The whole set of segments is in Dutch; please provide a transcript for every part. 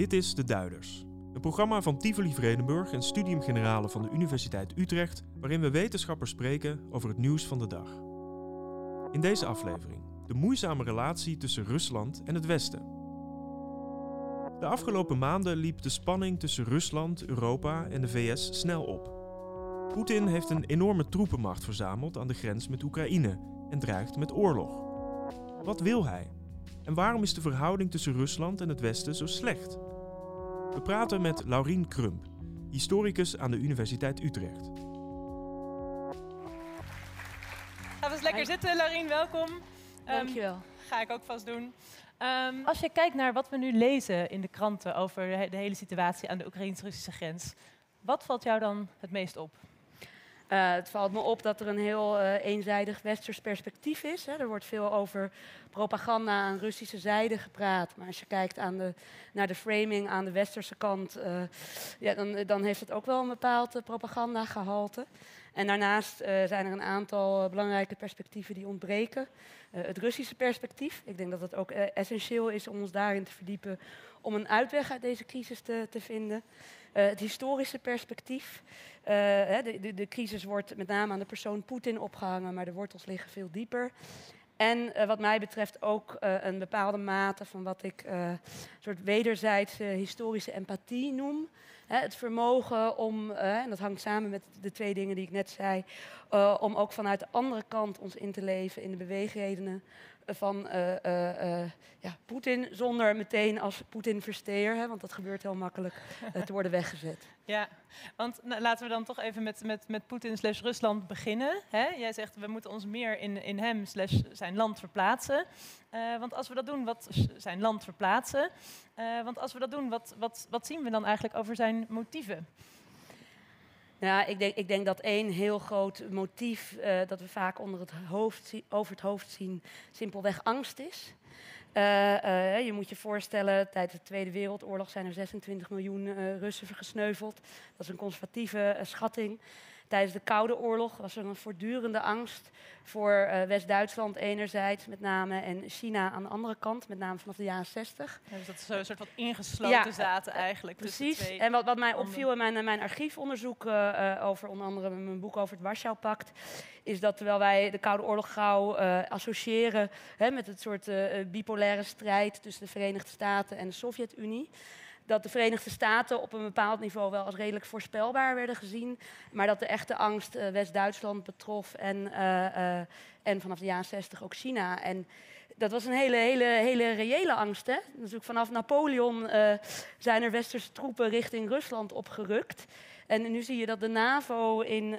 Dit is De Duiders, een programma van Tivoli Vredenburg en Studium Generale van de Universiteit Utrecht, waarin we wetenschappers spreken over het nieuws van de dag. In deze aflevering de moeizame relatie tussen Rusland en het Westen. De afgelopen maanden liep de spanning tussen Rusland, Europa en de VS snel op. Poetin heeft een enorme troepenmacht verzameld aan de grens met Oekraïne en dreigt met oorlog. Wat wil hij? En waarom is de verhouding tussen Rusland en het Westen zo slecht? We praten met Laurien Krump, historicus aan de Universiteit Utrecht. Ga eens lekker Hi. zitten, Laurien, welkom. Ehm, Dankjewel. ga ik ook vast doen. Ehm, als je kijkt naar wat we nu lezen in de kranten over de hele situatie aan de Oekraïns-Russische grens, wat valt jou dan het meest op? Eh, het valt me op dat er een heel eh, eenzijdig westers perspectief is. Hè. Er wordt veel over propaganda aan Russische zijde gepraat. Maar als je kijkt aan de, naar de framing aan de westerse kant, eh, ja, dan, dan heeft het ook wel een bepaald uh, propagandagehalte. En daarnaast zijn er een aantal belangrijke perspectieven die ontbreken. Het Russische perspectief. Ik denk dat het ook essentieel is om ons daarin te verdiepen om een uitweg uit deze crisis te, te vinden. Eh, het historische perspectief. Eh, de, de, de crisis wordt met name aan de persoon Poetin opgehangen, maar de wortels liggen veel dieper. En eh, wat mij betreft ook een bepaalde mate van wat ik een soort wederzijdse historische empathie noem. Het vermogen om, en dat hangt samen met de twee dingen die ik net zei, om ook vanuit de andere kant ons in te leven in de beweegredenen van eh, eh, eh, ja, Poetin, zonder meteen als Poetin-versteer, want dat gebeurt heel makkelijk, te worden weggezet. Ja, want nou, laten we dan toch even met, met, met Poetin slash Rusland beginnen. Hè? Jij zegt we moeten ons meer in, in hem slash zijn land verplaatsen. Want als we dat doen, wat zijn land verplaatsen. want als we dat doen, wat, wat, wat zien we dan eigenlijk over zijn motieven? Ja, ik denk, ik denk dat één heel groot motief eh, dat we vaak onder het hoofd, over het hoofd zien, simpelweg angst is. Eh, eh, je moet je voorstellen, tijdens de Tweede Wereldoorlog zijn er 26 miljoen Russen gesneuveld. Dat is een conservatieve schatting. Tijdens de Koude Oorlog was er een voortdurende angst voor eh, West-Duitsland enerzijds met name en China aan de andere kant, met name vanaf de jaren 60. Ja, dus dat ze een soort van ingesloten Ja, zaten eigenlijk. tussen Precies. twee En wat, wat mij opviel in mijn, in mijn archiefonderzoek eh, eh, over onder andere mijn boek over het Warschau-pact, is dat terwijl wij de Koude Oorlog gauw eh, associëren hè, met het soort eh, eh, bipolaire strijd tussen de Verenigde Staten en de Sovjet-Unie, dat de Verenigde Staten op een bepaald niveau wel als redelijk voorspelbaar werden gezien, maar dat de echte angst eh, West-Duitsland betrof en, eh, eh, en vanaf de jaren 60 ook China. En dat was een hele, hele, hele reële angst. Hè? Natuurlijk vanaf Napoleon zijn er westerse troepen richting Rusland opgerukt. En nu zie je dat de NAVO in,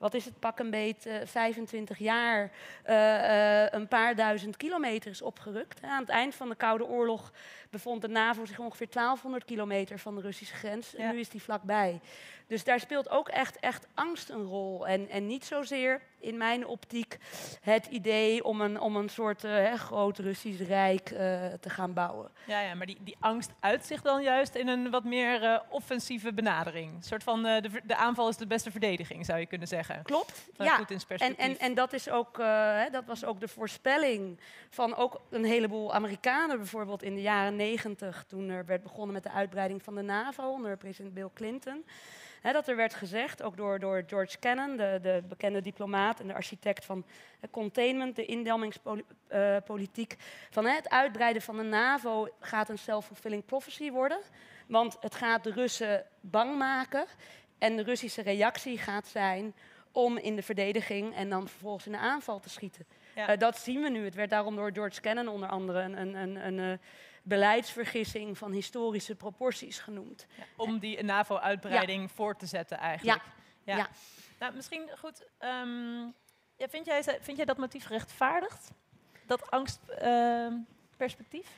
wat is het, pak een beet, eh, 25 jaar eh, eh, een paar duizend kilometer is opgerukt. Aan het eind van de Koude Oorlog bevond de NAVO zich ongeveer 1200 kilometer van de Russische grens. En Ja. nu is die vlakbij. Dus daar speelt ook echt, echt angst een rol. En, en niet zozeer in mijn optiek het idee om een, om een soort hè, groot Russisch rijk eh, te gaan bouwen. Ja, ja, maar die, die angst uit zich dan juist in een wat meer eh, offensieve benadering. Een soort van de, de aanval is de beste verdediging, zou je kunnen zeggen. Klopt. Ja. En, en, en dat, is ook, hè, dat was ook de voorspelling van ook een heleboel Amerikanen, bijvoorbeeld in de jaren negentig, toen er werd begonnen met de uitbreiding van de NAVO onder president Bill Clinton. Hè, dat er werd gezegd, ook door, door George Kennan, de, de bekende diplomaat en de architect van containment, de indammingspolitiek, van het uitbreiden van de NAVO gaat een self-fulfilling prophecy worden. Want het gaat de Russen bang maken en de Russische reactie gaat zijn om in de verdediging en dan vervolgens in de aanval te schieten. Ja. Eh, dat zien we nu. Het werd daarom door George Kennan onder andere een, een, een, een eh, beleidsvergissing van historische proporties genoemd. Ja, om die NAVO-uitbreiding voor te zetten eigenlijk. Ja. Nou, misschien goed. ehm, ja, vind, jij, vind jij dat motief gerechtvaardigd? Dat angstperspectief?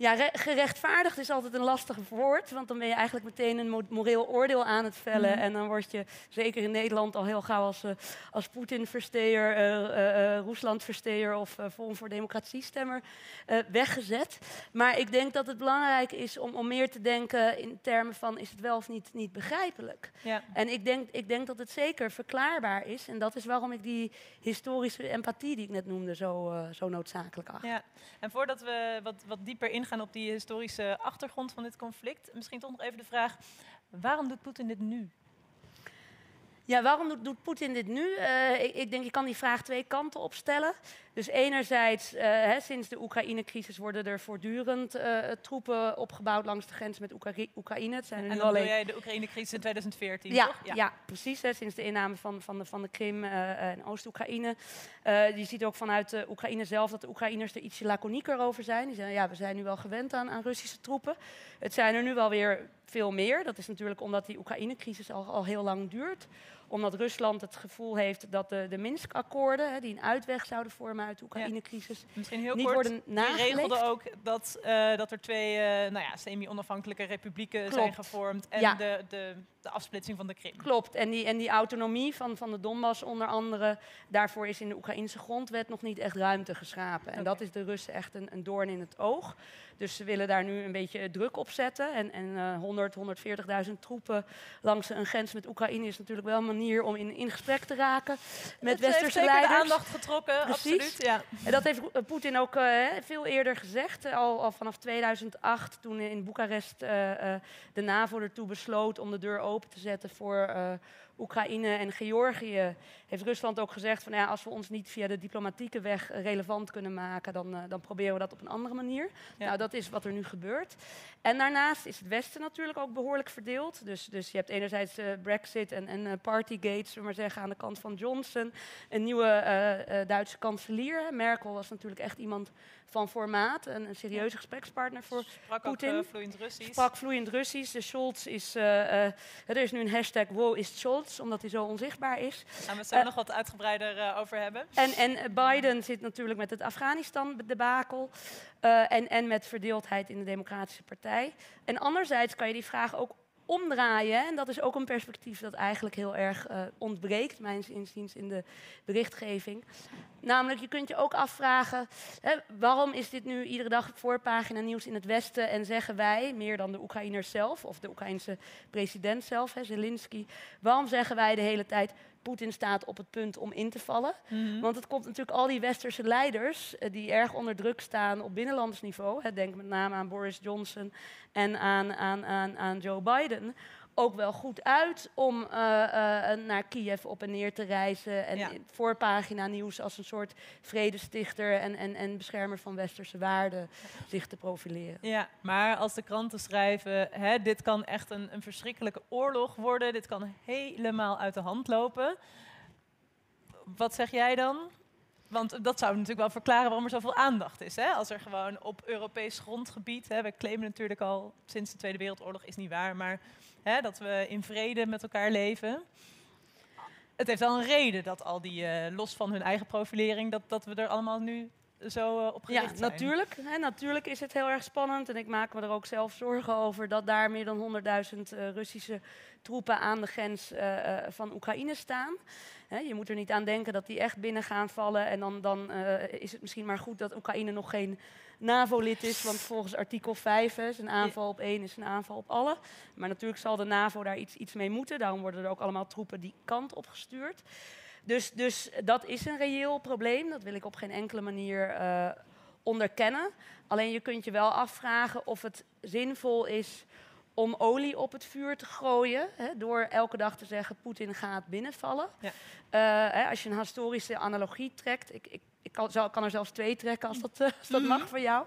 Ja, re- gerechtvaardigd is altijd een lastig woord, want dan ben je eigenlijk meteen een mo- moreel oordeel aan het vellen. Mhm. En dan word je, zeker in Nederland, al heel gauw als, eh, als Poetin-versteer, eh, eh, Rusland-versteer of Forum voor Democratie-stemmer weggezet. Maar ik denk dat het belangrijk is om, om meer te denken in termen van is het wel of niet, niet begrijpelijk. Ja. En ik denk, ik denk dat het zeker verklaarbaar is. En dat is waarom ik die historische empathie die ik net noemde zo, zo noodzakelijk acht. ja. En voordat we wat, wat dieper ingaan ingaan op die historische achtergrond van dit conflict, misschien toch nog even de vraag: waarom doet Poetin dit nu? Ja, waarom doet, doet Poetin dit nu? Uh, ik, ik, denk, je kan die vraag twee kanten opstellen. Dus enerzijds, uh, hè, sinds de Oekraïne-crisis worden er voortdurend uh, troepen opgebouwd langs de grens met Oekra Oekraïne. Het zijn er en dan alleen... jij de Oekraïne-crisis in 2014, ja, toch? Ja, ja precies. Hè, sinds de inname van, van de, van de Krim en Oost-Oekraïne. je ziet ook vanuit de Oekraïne zelf dat de Oekraïners er ietsje laconieker over zijn. Die zeggen, ja, we zijn nu wel gewend aan, aan Russische troepen. Het zijn er nu wel weer veel meer. Dat is natuurlijk omdat die Oekraïne-crisis al, al heel lang duurt omdat Rusland het gevoel heeft dat de, de Minsk-akkoorden, die een uitweg zouden vormen uit de Oekraïne-crisis, Misschien heel niet kort, worden nageleefd. Die regelde ook dat, uh, dat er twee uh, nou ja, semi-onafhankelijke republieken Klopt. zijn gevormd en ja. de, de, de, afsplitsing van de Krim. Klopt, en die, en die autonomie van, van de Donbass onder andere, daarvoor is in de Oekraïnse grondwet nog niet echt ruimte geschapen. En dat is de Russen echt een, een doorn in het oog. Dus ze willen daar nu een beetje druk op zetten. En, en uh, 100, 140.000 troepen langs een grens met Oekraïne is natuurlijk wel een manier om in, in gesprek te raken met dat westerse heeft leiders. de aandacht getrokken, Precies. absoluut. Ja. En dat heeft Poetin ook uh, veel eerder gezegd. Al, al, vanaf 2008, toen in Boekarest uh, de NAVO ertoe besloot om de deur open te zetten voor Oekraïne en Georgië, heeft Rusland ook gezegd van ja, als we ons niet via de diplomatieke weg relevant kunnen maken, dan, uh, dan proberen we dat op een andere manier. Ja. Nou, dat is wat er nu gebeurt. En daarnaast is het Westen natuurlijk ook behoorlijk verdeeld. Dus, dus je hebt enerzijds uh, Brexit en, en uh, Partygate, zullen we maar zeggen, aan de kant van Johnson. Een nieuwe Duitse kanselier. Merkel was natuurlijk echt iemand van formaat, een, een serieuze gesprekspartner voor Sprak Poetin. Ook, vloeiend Russisch. Sprak vloeiend Russisch. De Scholz is, er is nu een hashtag wow is Scholz, omdat hij zo onzichtbaar is. Gaan we het zo uh, nog wat uitgebreider uh, over hebben. En, en Biden zit natuurlijk met het Afghanistan-debakel uh, en, en met verdeeldheid in de Democratische Partij. En anderzijds kan je die vraag ook omdraaien. En dat is ook een perspectief dat eigenlijk heel erg uh, ontbreekt, mijns inziens, in de berichtgeving. Namelijk, je kunt je ook afvragen, hè, waarom is dit nu iedere dag voorpagina nieuws in het Westen en zeggen wij, meer dan de Oekraïners zelf, of de Oekraïnse president zelf, hè, Zelensky, waarom zeggen wij de hele tijd, Poetin staat op het punt om in te vallen. Mhm. Mm -hmm. Want het komt natuurlijk al die westerse leiders uh, die erg onder druk staan op binnenlands niveau. Hè, denk met name aan Boris Johnson en aan, aan, aan, aan Joe Biden. Ook wel goed uit om uh, uh, naar Kiev op en neer te reizen. En Ja. voorpagina nieuws als een soort vredestichter en, en, en beschermer van westerse waarden zich te profileren. Ja, maar als de kranten schrijven, hè, dit kan echt een, een verschrikkelijke oorlog worden, dit kan helemaal uit de hand lopen. Wat zeg jij dan? Want dat zou natuurlijk wel verklaren waarom er zoveel aandacht is. Hè? Als er gewoon op Europees grondgebied, hè, we claimen natuurlijk al sinds de Tweede Wereldoorlog, is niet waar, maar hè, dat we in vrede met elkaar leven. Het heeft wel een reden dat al die, eh, los van hun eigen profilering, dat, dat we er allemaal nu zo eh, op Ja, gericht zijn. natuurlijk. Hè, natuurlijk is het heel erg spannend. En ik maak me er ook zelf zorgen over dat daar meer dan 100.000 eh, Russische troepen aan de grens van Oekraïne staan. Hè, je moet er niet aan denken dat die echt binnen gaan vallen. En dan, dan is het misschien maar goed dat Oekraïne nog geen NAVO-lid is. Want volgens artikel 5 hè, is een aanval op één is een aanval op alle. Maar natuurlijk zal de NAVO daar iets, iets mee moeten. Daarom worden er ook allemaal troepen die kant op gestuurd. Dus, dus dat is een reëel probleem. Dat wil ik op geen enkele manier eh, onderkennen. Alleen je kunt je wel afvragen of het zinvol is om olie op het vuur te gooien. Hè, door elke dag te zeggen, Poetin gaat binnenvallen. Ja. Eh, hè, als je een historische analogie trekt... Ik, ik, ik kan, kan er zelfs twee trekken als dat, eh, als dat mag voor jou.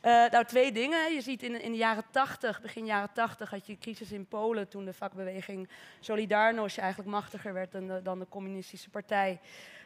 Eh, nou, twee dingen. Je ziet in, in de jaren 80, begin jaren 80, had je crisis in Polen... toen de vakbeweging Solidarność eigenlijk machtiger werd dan de, dan de communistische partij.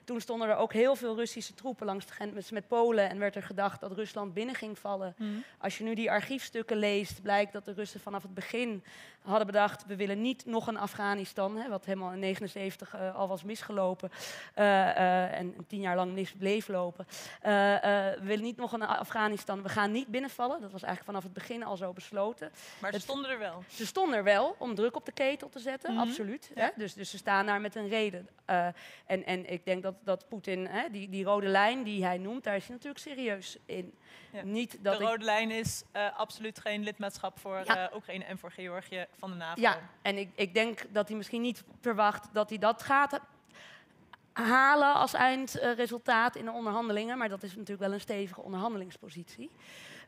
Toen stonden er ook heel veel Russische troepen langs de grens met Polen... en werd er gedacht dat Rusland binnen ging vallen. Mhm. Als je nu die archiefstukken leest, blijkt dat de Russen vanaf het begin hadden bedacht: we willen niet nog een Afghanistan, hè, wat helemaal in 79 eh, al was misgelopen en tien jaar lang mis bleef lopen. Eh, eh, we willen niet nog een Afghanistan, we gaan niet binnenvallen. Dat was eigenlijk vanaf het begin al zo besloten. Maar ze Het- stonden er wel. Ze stonden er wel om druk op de ketel te zetten, Mhm. absoluut. Ja. Hè? Dus, dus ze staan daar met een reden. Eh, en, en ik denk dat, dat Poetin, hè, die, die rode lijn die hij noemt, daar is hij natuurlijk serieus in. Ja. Niet dat de ik rode lijn is eh, absoluut geen lidmaatschap voor Ja. eh, Oekraïne en voor Georgië van de NAVO. Ja, en ik, ik denk dat hij misschien niet verwacht dat hij dat gaat halen als eindresultaat in de onderhandelingen. Maar dat is natuurlijk wel een stevige onderhandelingspositie.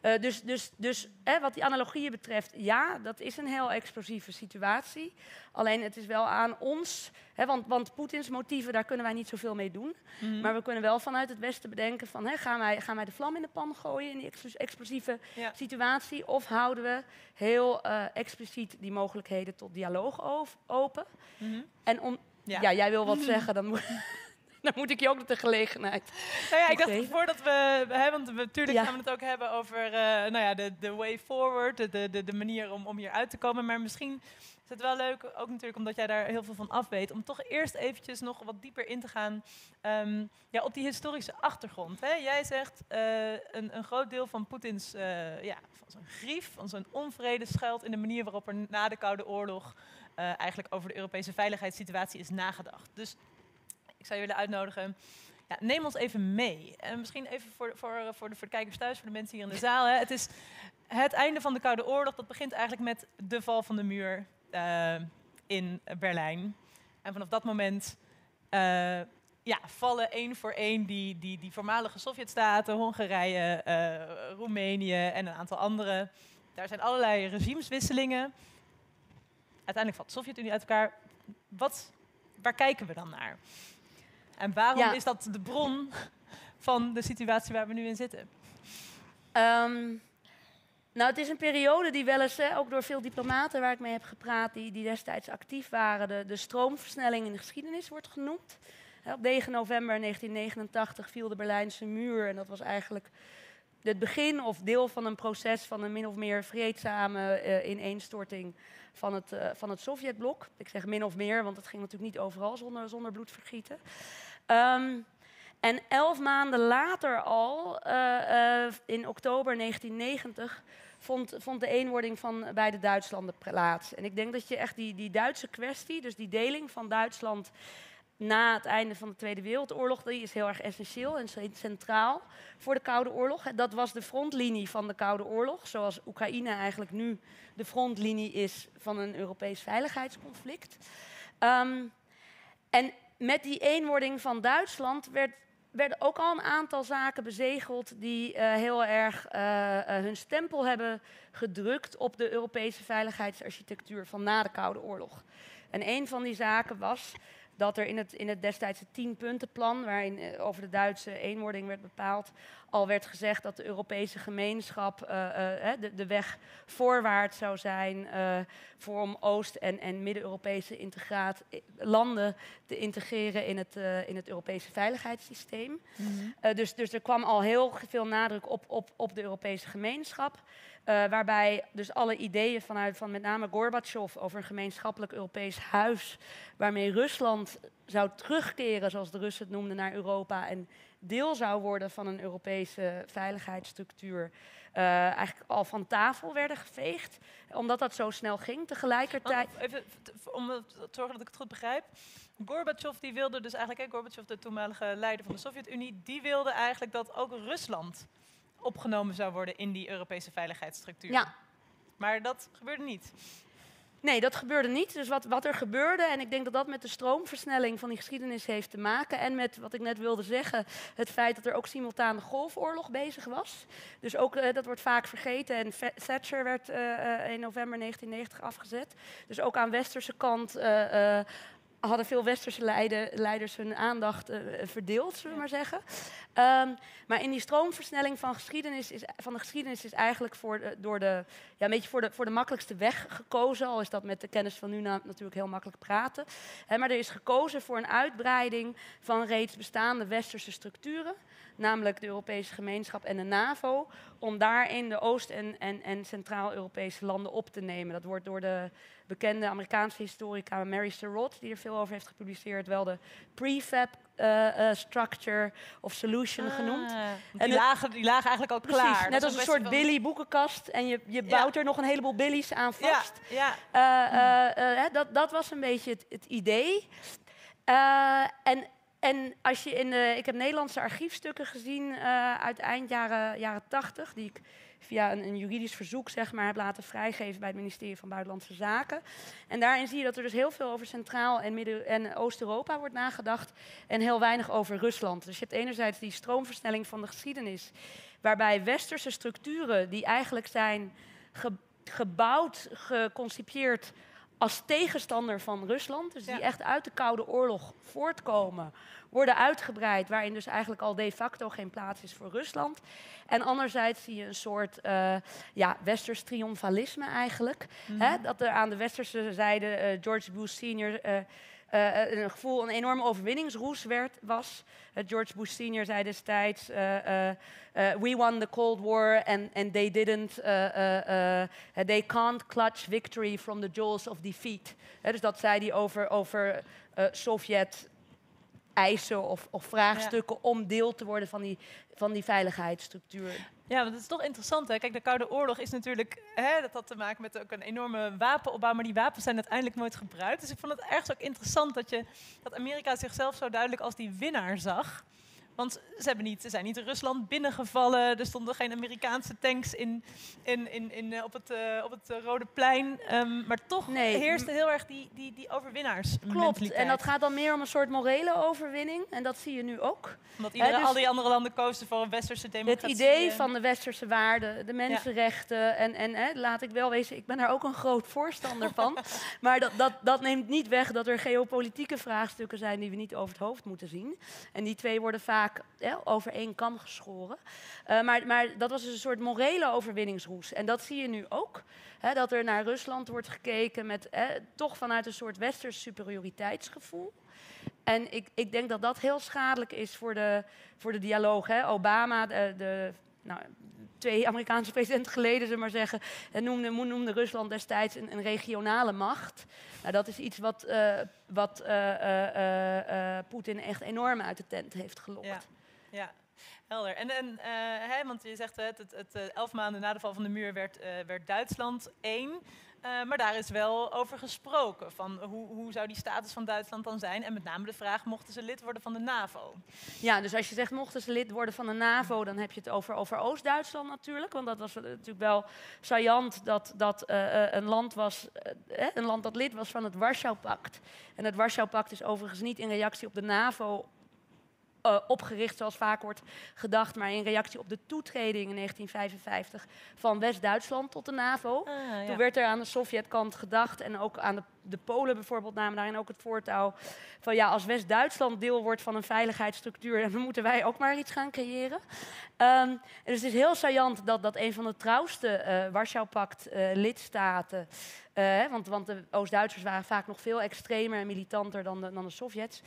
Eh, dus dus, dus hè, wat die analogieën betreft, ja, dat is een heel explosieve situatie. Alleen het is wel aan ons, hè, want, want Poetins motieven, daar kunnen wij niet zoveel mee doen. Mhm. Maar we kunnen wel vanuit het Westen bedenken van, hè, gaan, wij, gaan wij de vlam in de pan gooien in die explos- explosieve Ja. situatie? Of houden we heel eh, expliciet die mogelijkheden tot dialoog open? Mhm. En om, Ja. ja. jij wil wat zeggen, dan moet, dan moet ik je ook de gelegenheid. Nou ja, ik Oké. dacht voordat we, hè, want we, natuurlijk Ja. gaan we het ook hebben over eh, nou ja, de, de way forward, de, de, de, manier om, om hier uit te komen. Maar misschien is het wel leuk, ook natuurlijk omdat jij daar heel veel van af weet, om toch eerst eventjes nog wat dieper in te gaan ehm, ja, op die historische achtergrond. Hè. Jij zegt eh, een, een groot deel van Poetins eh, ja, van zijn grief, van zijn onvrede schuilt in de manier waarop er na de Koude Oorlog eigenlijk over de Europese veiligheidssituatie is nagedacht. Dus ik zou je willen uitnodigen ja, neem ons even mee. En misschien even voor, voor, voor, de, voor de kijkers thuis, voor de mensen hier in de zaal. Hè. Het is het einde van de Koude Oorlog. Dat begint eigenlijk met de val van de muur eh, in Berlijn. En vanaf dat moment eh, ja, vallen één voor één die, die, die voormalige Sovjetstaten, Hongarije, eh, Roemenië en een aantal andere. Daar zijn allerlei regimeswisselingen. Uiteindelijk valt de Sovjet-Unie uit elkaar. Wat, waar kijken we dan naar? En waarom Ja. is dat de bron van de situatie waar we nu in zitten? Ehm, nou, het is een periode die wel eens, hè, ook door veel diplomaten waar ik mee heb gepraat, die, die destijds actief waren, de, de stroomversnelling in de geschiedenis wordt genoemd. Op 9 november 1989 viel de Berlijnse muur en dat was eigenlijk het begin of deel van een proces van een min of meer vreedzame eh, ineenstorting van het, eh, van het Sovjetblok. Ik zeg min of meer, want het ging natuurlijk niet overal zonder, zonder bloedvergieten. Ehm, en elf maanden later al, eh, in oktober 1990, vond, vond de eenwording van beide Duitslanden plaats. En ik denk dat je echt die, die Duitse kwestie, dus die deling van Duitsland na het einde van de Tweede Wereldoorlog, die is heel erg essentieel en ce- centraal voor de Koude Oorlog. Dat was de frontlinie van de Koude Oorlog, zoals Oekraïne eigenlijk nu de frontlinie is van een Europees veiligheidsconflict. Ehm, en met die eenwording van Duitsland werd, werden ook al een aantal zaken bezegeld die eh, heel erg eh, eh, hun stempel hebben gedrukt op de Europese veiligheidsarchitectuur van na de Koude Oorlog. En een van die zaken was dat er in het, in het destijdse tienpuntenplan, waarin eh, over de Duitse eenwording werd bepaald, al werd gezegd dat de Europese gemeenschap eh, eh, de, de weg voorwaarts zou zijn voor om Oost- en, en Midden-Europese landen te integreren in het, in het Europese veiligheidssysteem. Eh, dus, dus er kwam al heel veel nadruk op, op, op de Europese gemeenschap. Eh, waarbij dus alle ideeën vanuit van met name Gorbachev over een gemeenschappelijk Europees huis, waarmee Rusland zou terugkeren, zoals de Russen het noemden, naar Europa en deel zou worden van een Europese veiligheidsstructuur, eh, eigenlijk al van tafel werden geveegd, omdat dat zo snel ging. Tegelijkertijd. Want even om te zorgen dat ik het goed begrijp. Gorbachev die wilde dus eigenlijk, hè, Gorbachev, de toenmalige leider van de Sovjet-Unie, die wilde eigenlijk dat ook Rusland opgenomen zou worden in die Europese veiligheidsstructuur. Ja, Maar dat gebeurde niet. Nee, dat gebeurde niet. Dus wat, wat er gebeurde, en ik denk dat dat met de stroomversnelling van die geschiedenis heeft te maken. En met wat ik net wilde zeggen, het feit dat er ook simultaan de Golfoorlog bezig was. Dus ook, eh, dat wordt vaak vergeten. En Thatcher werd eh, eh, in november 1990 afgezet. Dus ook aan westerse kant eh, hadden veel westerse leiders hun aandacht eh, verdeeld, zullen we maar zeggen. Ehm, maar in die stroomversnelling van, geschiedenis is, van de geschiedenis is eigenlijk voor de, door de, ja, een beetje voor de, voor de makkelijkste weg gekozen. Al is dat met de kennis van nu na- natuurlijk heel makkelijk praten. Hè, maar er is gekozen voor een uitbreiding van reeds bestaande westerse structuren. Namelijk de Europese gemeenschap en de NAVO. Om daarin de Oost- en, en, en Centraal-Europese landen op te nemen. Dat wordt door de bekende Amerikaanse historica Mary Surratt, die er veel over heeft gepubliceerd, wel de prefab eh, eh, structure of solution genoemd. Ah, want En die, lagen, die lagen eigenlijk al Precies, klaar. Net als een soort van- Billy boekenkast en je, je Ja. bouwt er nog een heleboel Billy's aan vast. ja. Eh, dat, dat was een beetje het, het idee. En, en als je in de, ik heb Nederlandse archiefstukken gezien eh, uit eind jaren, jaren 80, die ik via een, een juridisch verzoek zeg maar, heb laten vrijgeven bij het ministerie van Buitenlandse Zaken. En daarin zie je dat er dus heel veel over Centraal- en, Midden- en Oost-Europa wordt nagedacht en heel weinig over Rusland. Dus je hebt enerzijds die stroomversnelling van de geschiedenis, waarbij westerse structuren die eigenlijk zijn gebouwd, geconcipieerd als tegenstander van Rusland, dus die echt uit de Koude Oorlog voortkomen, worden uitgebreid, waarin dus eigenlijk al de facto geen plaats is voor Rusland. En anderzijds zie je een soort uh, ja, westers triomfalisme eigenlijk. hè? Mhm. Dat er aan de westerse zijde uh, George Bush senior uh, uh, een gevoel, een enorme overwinningsroes werd, was. Uh, George Bush senior zei destijds, we won the Cold War and, and they didn't, they can't clutch victory from the jaws of defeat. dus dat zei hij over, over Sovjet eisen of, of vraagstukken om deel te worden van die, van die veiligheidsstructuur. Ja, want het is toch interessant. Hè? Kijk, de Koude Oorlog is natuurlijk, hè, dat had te maken met ook een enorme wapenopbouw, maar die wapens zijn uiteindelijk nooit gebruikt. Dus ik vond het ergens ook interessant dat, je, dat Amerika zichzelf zo duidelijk als die winnaar zag. Want ze, hebben niet, ze zijn niet Rusland binnengevallen. Er stonden geen Amerikaanse tanks in, in, in, in, eh, op, het, uh, op het uh, Rode Plein. Um, maar toch nee. heerste heel erg die, die, die overwinnaars. Klopt. En dat gaat dan meer om een soort morele overwinning. En dat zie je nu ook. Omdat iedere, dus al die andere landen kozen voor een westerse democratie. Het idee van de westerse waarden, de mensenrechten. En, en laat ik wel wezen, ik ben daar ook een groot voorstander van. maar dat, dat, dat neemt niet weg dat er geopolitieke vraagstukken zijn die we niet over het hoofd moeten zien. En die twee worden vaak over één kam geschoren. Uh, maar, maar, dat was dus een soort morele overwinningsroes. En dat zie je nu ook. Hè, dat er naar Rusland wordt gekeken met toch vanuit een soort westers superioriteitsgevoel. En ik, ik, denk dat dat heel schadelijk is voor de, voor de dialoog. Hè. Obama, de, de nou, twee Amerikaanse presidenten geleden, ze maar zeggen, noemde, noemde Rusland destijds een, een regionale macht. Nou, dat is iets wat, uh, wat uh, Poetin echt enorm uit de tent heeft gelokt. Ja, ja. helder. En, en want je zegt het, het, het, elf maanden na de val van de muur werd, werd Duitsland één. Uh, maar daar is wel over gesproken. Van hoe, hoe zou die status van Duitsland dan zijn? En met name de vraag, mochten ze lid worden van de NAVO? Ja, dus als je zegt mochten ze lid worden van de NAVO, dan heb je het over, over Oost-Duitsland natuurlijk. Want dat was natuurlijk wel saillant dat dat uh, een land was, een land dat lid was van het Warschau-pact. En het Warschau-pact is overigens niet in reactie op de NAVO uh, opgericht, zoals vaak wordt gedacht, maar in reactie op de toetreding in 1955 van West-Duitsland tot de NAVO. Ah, Toen werd er aan de Sovjetkant gedacht en ook aan de, de Polen bijvoorbeeld namen daarin ook het voortouw van ja, als West-Duitsland deel wordt van een veiligheidsstructuur, dan moeten wij ook maar iets gaan creëren. Um, dus het is heel saillant dat, dat een van de trouwste uh, Warschau-pact-lidstaten, uh, want, want, de Oost-Duitsers waren vaak nog veel extremer en militanter dan de, dan de Sovjets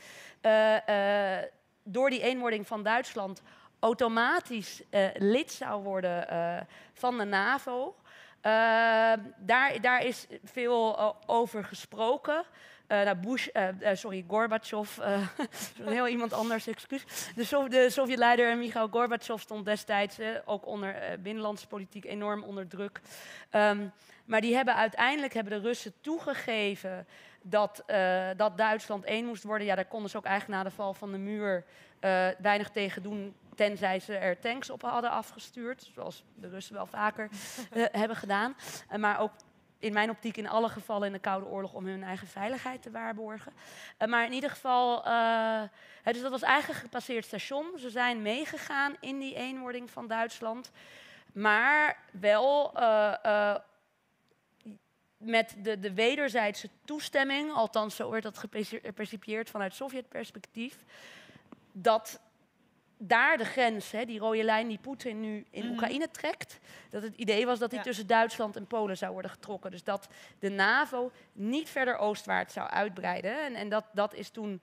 door die eenwording van Duitsland automatisch uh, lid zou worden uh, van de NAVO. Uh, daar, daar is veel over gesproken. nou, Bush, sorry, Gorbachev, heel iemand anders, excuus. De, de Sovjetleider Mikhail Gorbachev stond destijds ook onder binnenlandse politiek enorm onder druk. Um, maar die hebben uiteindelijk hebben de Russen toegegeven dat, uh, dat Duitsland één moest worden. Ja, daar konden ze ook eigenlijk na de val van de muur uh, weinig tegen doen. Tenzij ze er tanks op hadden afgestuurd. Zoals de Russen wel vaker uh, hebben gedaan. maar ook in mijn optiek in alle gevallen in de Koude Oorlog om hun eigen veiligheid te waarborgen. maar in ieder geval, dus dat was eigenlijk een gepasseerd station. Ze zijn meegegaan in die eenwording van Duitsland. Maar wel met de, de wederzijdse toestemming, althans zo werd dat gepercipieerd vanuit Sovjet-perspectief, dat daar de grens, hè, die rode lijn die Poetin nu in mhm. Oekraïne trekt, dat het idee was dat die tussen Duitsland en Polen zou worden getrokken. Dus dat de NAVO niet verder oostwaarts zou uitbreiden. En, en dat, dat is toen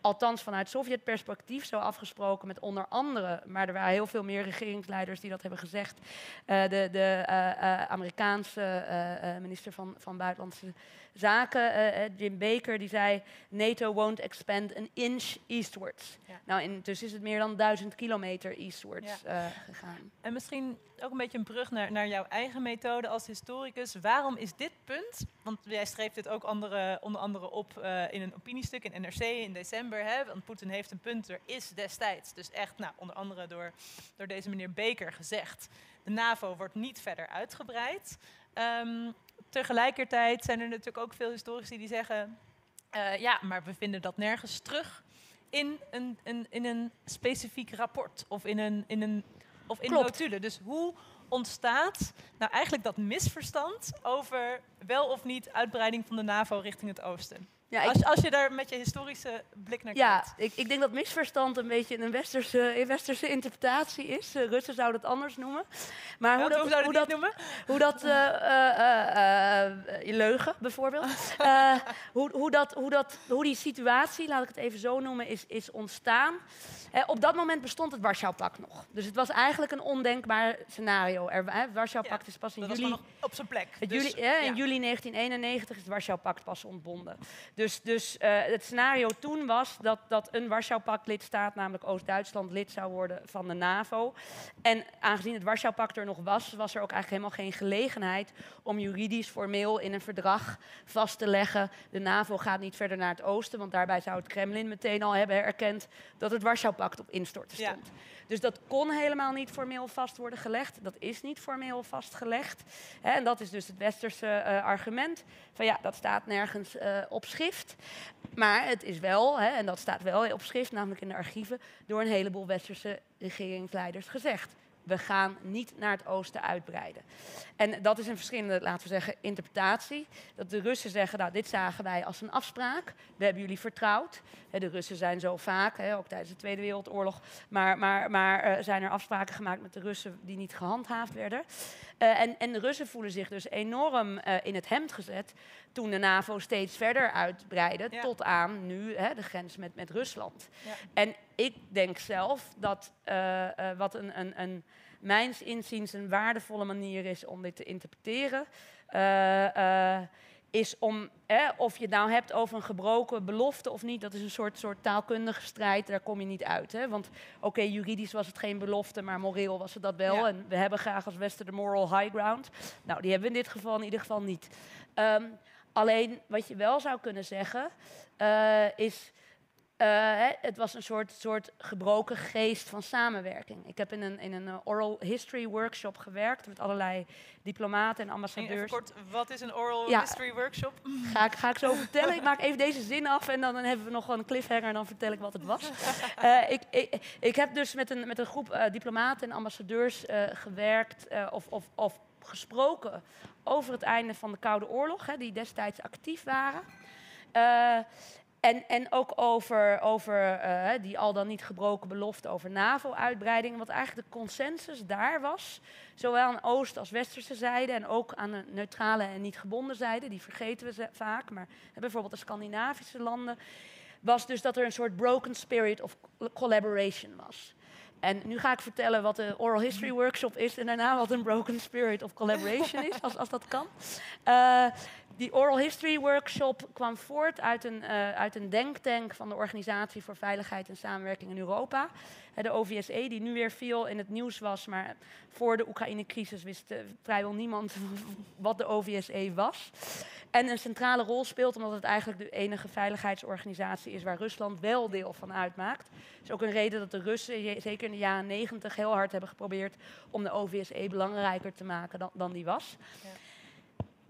althans vanuit Sovjet-perspectief zo afgesproken met onder andere, maar er waren heel veel meer regeringsleiders die dat hebben gezegd. Uh, de, de uh, uh, Amerikaanse minister van, van Buitenlandse Zaken, Jim Baker, die zei: NATO won't expand an inch eastwards. Nou, intussen is het meer dan duizend kilometer eastwards gegaan. En misschien ook een beetje een brug naar, naar jouw eigen methode als historicus. Waarom is dit punt, want jij streeft dit ook andere, onder andere op in een opiniestuk in NRC in december, hè, want Poetin heeft een punt, er is destijds, dus echt nou, onder andere door, door deze meneer Baker gezegd, de NAVO wordt niet verder uitgebreid. Um, tegelijkertijd zijn er natuurlijk ook veel historici die zeggen, uh, ja, maar we vinden dat nergens terug in een, een, in een specifiek rapport of in een, in een of in notulen. Dus hoe ontstaat nou eigenlijk dat misverstand over wel of niet uitbreiding van de NAVO richting het oosten? Ja, ik- Als, als je daar met je historische blik naar Ja, kijkt. ik, ik denk dat misverstand een beetje een westerse, een westerse interpretatie is. Eh, Russen zouden het anders noemen. Maar hoe dat, hoe hoe dat noemen? hoe dat eh, eh, leugen bijvoorbeeld. Hoe, hoe, dat, hoe, dat, hoe die situatie, laat ik het even zo noemen, is, is ontstaan. Op dat moment bestond het Warschau-pact nog. Dus het was eigenlijk een ondenkbaar scenario. Er, het Warschau-pact is pas in Dat was juli gewoon nog op zijn plek. Dus, juli, in ja. juli 1991 is het Warschau-pact pas ontbonden. Dus, dus eh, het scenario toen was dat, dat een Warschau-pact-lidstaat, namelijk Oost-Duitsland, lid zou worden van de NAVO. En aangezien het Warschau-pact er nog was, was er ook eigenlijk helemaal geen gelegenheid om juridisch formeel in een verdrag vast te leggen. De NAVO gaat niet verder naar het oosten, want daarbij zou het Kremlin meteen al hebben erkend dat het Warschau-pact op instorten Ja. Dus dat kon helemaal niet formeel vast worden gelegd. Dat is niet formeel vastgelegd. Hè, en dat is dus het westerse eh, argument. Van ja, dat staat nergens eh, op schrift. Maar het is wel, hè, en dat staat wel op schrift, namelijk in de archieven, door een heleboel westerse regeringsleiders gezegd. We gaan niet naar het oosten uitbreiden. En dat is een verschillende, laten we zeggen, interpretatie. Dat de Russen zeggen, nou, dit zagen wij als een afspraak. We hebben jullie vertrouwd. De Russen zijn zo vaak, ook tijdens de Tweede Wereldoorlog, maar, maar, maar eh, zijn er afspraken gemaakt met de Russen die niet gehandhaafd werden. Eh, en, en de Russen voelen zich dus enorm eh, in het hemd gezet toen de NAVO steeds verder uitbreidde Ja. tot aan nu hè, de grens met, met Rusland. Ja. En ik denk zelf dat eh, eh, wat een, een, een mijns inziens een waardevolle manier is om dit te interpreteren, eh, is om, eh, of je het nou hebt over een gebroken belofte of niet, dat is een soort, soort taalkundige strijd, daar kom je niet uit. Hè? Want oké, juridisch was het geen belofte, maar moreel was het dat wel. Ja. En we hebben graag als Westen de moral high ground. Nou, die hebben we in dit geval in ieder geval niet. Ehm, alleen wat je wel zou kunnen zeggen, is. Eh, hè, het was een soort, soort gebroken geest van samenwerking. Ik heb in een, in een eh, oral history workshop gewerkt met allerlei diplomaten en En Even ambassadeurs. kort, wat is een oral Ja. history workshop? Ga ik, ga ik zo vertellen. Ik maak even deze zin af en dan, dan hebben we nog een cliffhanger en dan vertel ik wat het was. Eh, ik, ik, ik heb dus met een, met een groep diplomaten en ambassadeurs gewerkt of, of, of gesproken over het einde van de Koude Oorlog, hè, die destijds actief waren. En, en ook over, over eh, die al dan niet gebroken belofte over NAVO-uitbreiding. Wat eigenlijk de consensus daar was, zowel aan Oost- als Westerse zijde en ook aan de neutrale en niet gebonden zijde, die vergeten we vaak, maar bijvoorbeeld de Scandinavische landen, was dus dat er een soort broken spirit of collaboration was. En nu ga ik vertellen wat de Oral History Workshop is en daarna wat een broken spirit of collaboration is, als, als dat kan. Eh, die Oral History Workshop kwam voort uit een, eh, uit een denktank van de Organisatie voor Veiligheid en Samenwerking in Europa. De OVSE, die nu weer veel in het nieuws was, maar voor de Oekraïne-crisis wist eh, vrijwel niemand wat de OVSE was. En een centrale rol speelt omdat het eigenlijk de enige veiligheidsorganisatie is waar Rusland wel deel van uitmaakt. Dat is ook een reden dat de Russen, zeker in de jaren negentig, heel hard hebben geprobeerd om de OVSE belangrijker te maken dan, dan die was. Ja.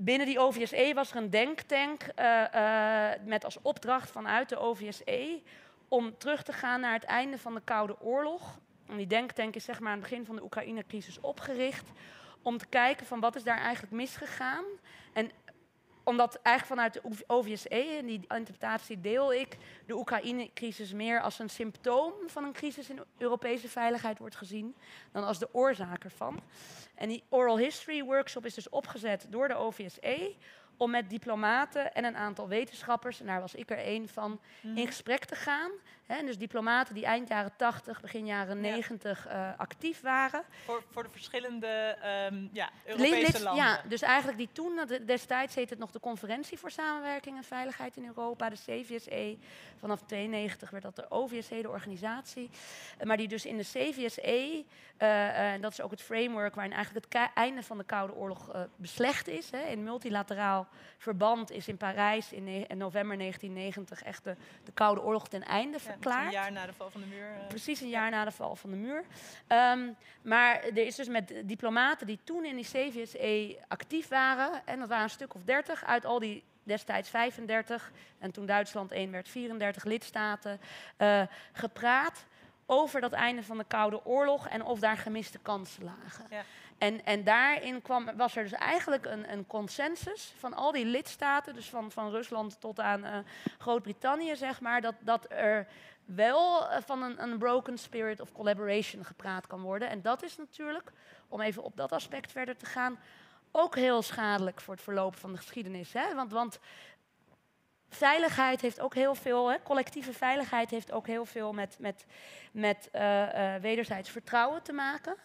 Binnen die OVSE was er een denktank eh, eh, met als opdracht vanuit de OVSE om terug te gaan naar het einde van de Koude Oorlog. En die denktank is zeg maar aan het begin van de Oekraïne-crisis opgericht om te kijken van wat is daar eigenlijk misgegaan. En omdat eigenlijk vanuit de OVSE, en die interpretatie deel ik, de Oekraïne-crisis meer als een symptoom van een crisis in Europese veiligheid wordt gezien dan als de oorzaak ervan. En die oral history workshop is dus opgezet door de OVSE om met diplomaten en een aantal wetenschappers, en daar was ik er één van, in gesprek te gaan. Dus diplomaten die eind jaren 80, begin jaren Ja. 90 eh, actief waren. Voor, voor de verschillende ehm, ja, Europese lid- landen. Ja, dus eigenlijk die toen, destijds heette het nog de Conferentie voor Samenwerking en Veiligheid in Europa, de CVSE. Vanaf 92 werd dat de OVSE, de organisatie. Maar die dus in de CVSE, eh, eh, en dat is ook het framework waarin eigenlijk het einde van de Koude Oorlog beslecht is. Hè. In multilateraal verband is in Parijs in, november 1990 echt de, de Koude Oorlog ten einde Ja, Een jaar na de val van de muur. eh. Precies een jaar na de val van de muur. Ehm, maar er is dus met diplomaten die toen in die CVSE actief waren, en dat waren een stuk of 30 uit al die destijds 35, en toen Duitsland één werd, 34 lidstaten, eh, gepraat over dat einde van de Koude Oorlog en of daar gemiste kansen lagen. Ja. En, en daarin kwam, was er dus eigenlijk een, een consensus van al die lidstaten, dus van, van Rusland tot aan eh, Groot-Brittannië, zeg maar, dat, dat er wel eh, van een, een broken spirit of collaboration gepraat kan worden. En dat is natuurlijk, om even op dat aspect verder te gaan, ook heel schadelijk voor het verloop van de geschiedenis. Hè? Want, want veiligheid heeft ook heel veel, hè, collectieve veiligheid heeft ook heel veel met, met, met uh, uh, wederzijds vertrouwen te maken.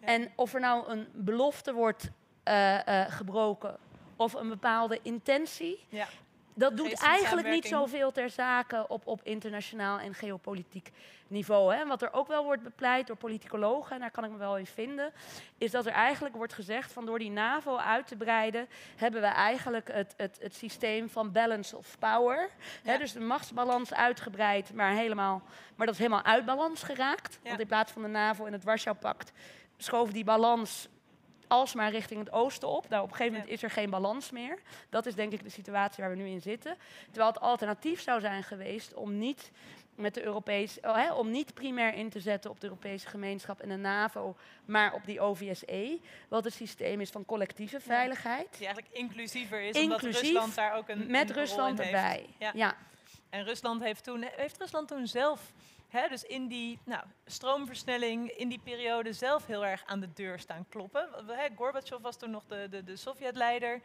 Ja. En of er nou een belofte wordt uh, gebroken of een bepaalde intentie, ja. Dat doet eigenlijk niet zoveel ter zake op, op internationaal en geopolitiek niveau. Hè. Wat er ook wel wordt bepleit door politicologen, en daar kan ik me wel in vinden, is dat er eigenlijk wordt gezegd van door die NAVO uit te breiden, hebben we eigenlijk het, het, het systeem van balance of power. Ja. Hè, dus de machtsbalans uitgebreid, maar, helemaal, maar dat is helemaal uit balans geraakt. Ja. Want in plaats van de NAVO en het Warschau-pact schoven die balans alsmaar richting het oosten op. Nou, op een gegeven moment is er geen balans meer. Dat is denk ik de situatie waar we nu in zitten. Terwijl het alternatief zou zijn geweest om niet met de Europese, oh, hè, om niet primair in te zetten op de Europese gemeenschap en de NAVO, maar op die OVSE, wat het systeem is van collectieve veiligheid. Die eigenlijk inclusiever is, Inclusief, omdat Rusland daar ook een met een Rusland erbij. Ja. En Rusland heeft toen, heeft Rusland toen zelf, dus in die nou, stroomversnelling, in die periode zelf heel erg aan de deur staan kloppen. Hè, Gorbachev was toen nog de, de, de Sovjetleider.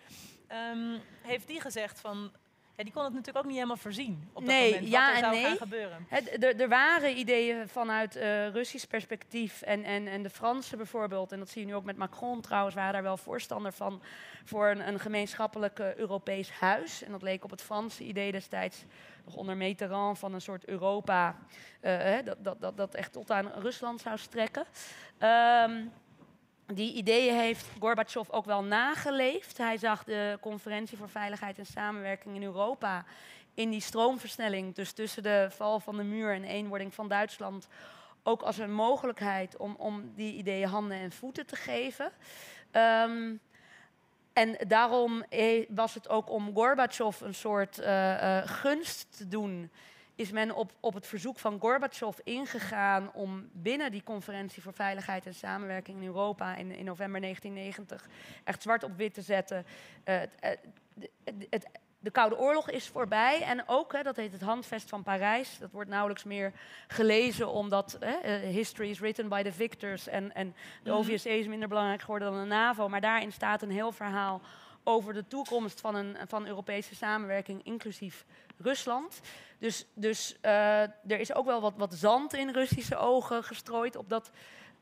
Um, heeft die gezegd van ja, die kon het natuurlijk ook niet helemaal voorzien op dat nee, moment, ja wat er zou nee. gaan gebeuren. Er, er waren ideeën vanuit uh, Russisch perspectief en, en, en de Fransen bijvoorbeeld, en dat zie je nu ook met Macron trouwens, waren daar wel voorstander van voor een, een gemeenschappelijk uh, Europees huis. En dat leek op het Franse idee destijds onder Mitterrand van een soort Europa, uh, dat, dat, dat, dat echt tot aan Rusland zou strekken. Um, die ideeën heeft Gorbachev ook wel nageleefd. Hij zag de Conferentie voor Veiligheid en Samenwerking in Europa in die stroomversnelling, dus tussen de val van de muur en eenwording van Duitsland, ook als een mogelijkheid om, om die ideeën handen en voeten te geven. Um, en daarom was het ook om Gorbachev een soort uh, uh, gunst te doen is men op, op het verzoek van Gorbachev ingegaan om binnen die conferentie voor veiligheid en samenwerking in Europa in, in november 1990 echt zwart op wit te zetten. Het, het, het, de Koude Oorlog is voorbij. En ook, hè, dat heet het Handvest van Parijs, dat wordt nauwelijks meer gelezen omdat hè, history is written by the victors en, en de OVSE is minder belangrijk geworden dan de NAVO, maar daarin staat een heel verhaal over de toekomst van, een, van Europese samenwerking, inclusief Rusland. Dus, dus uh, er is ook wel wat, wat zand in Russische ogen gestrooid op dat,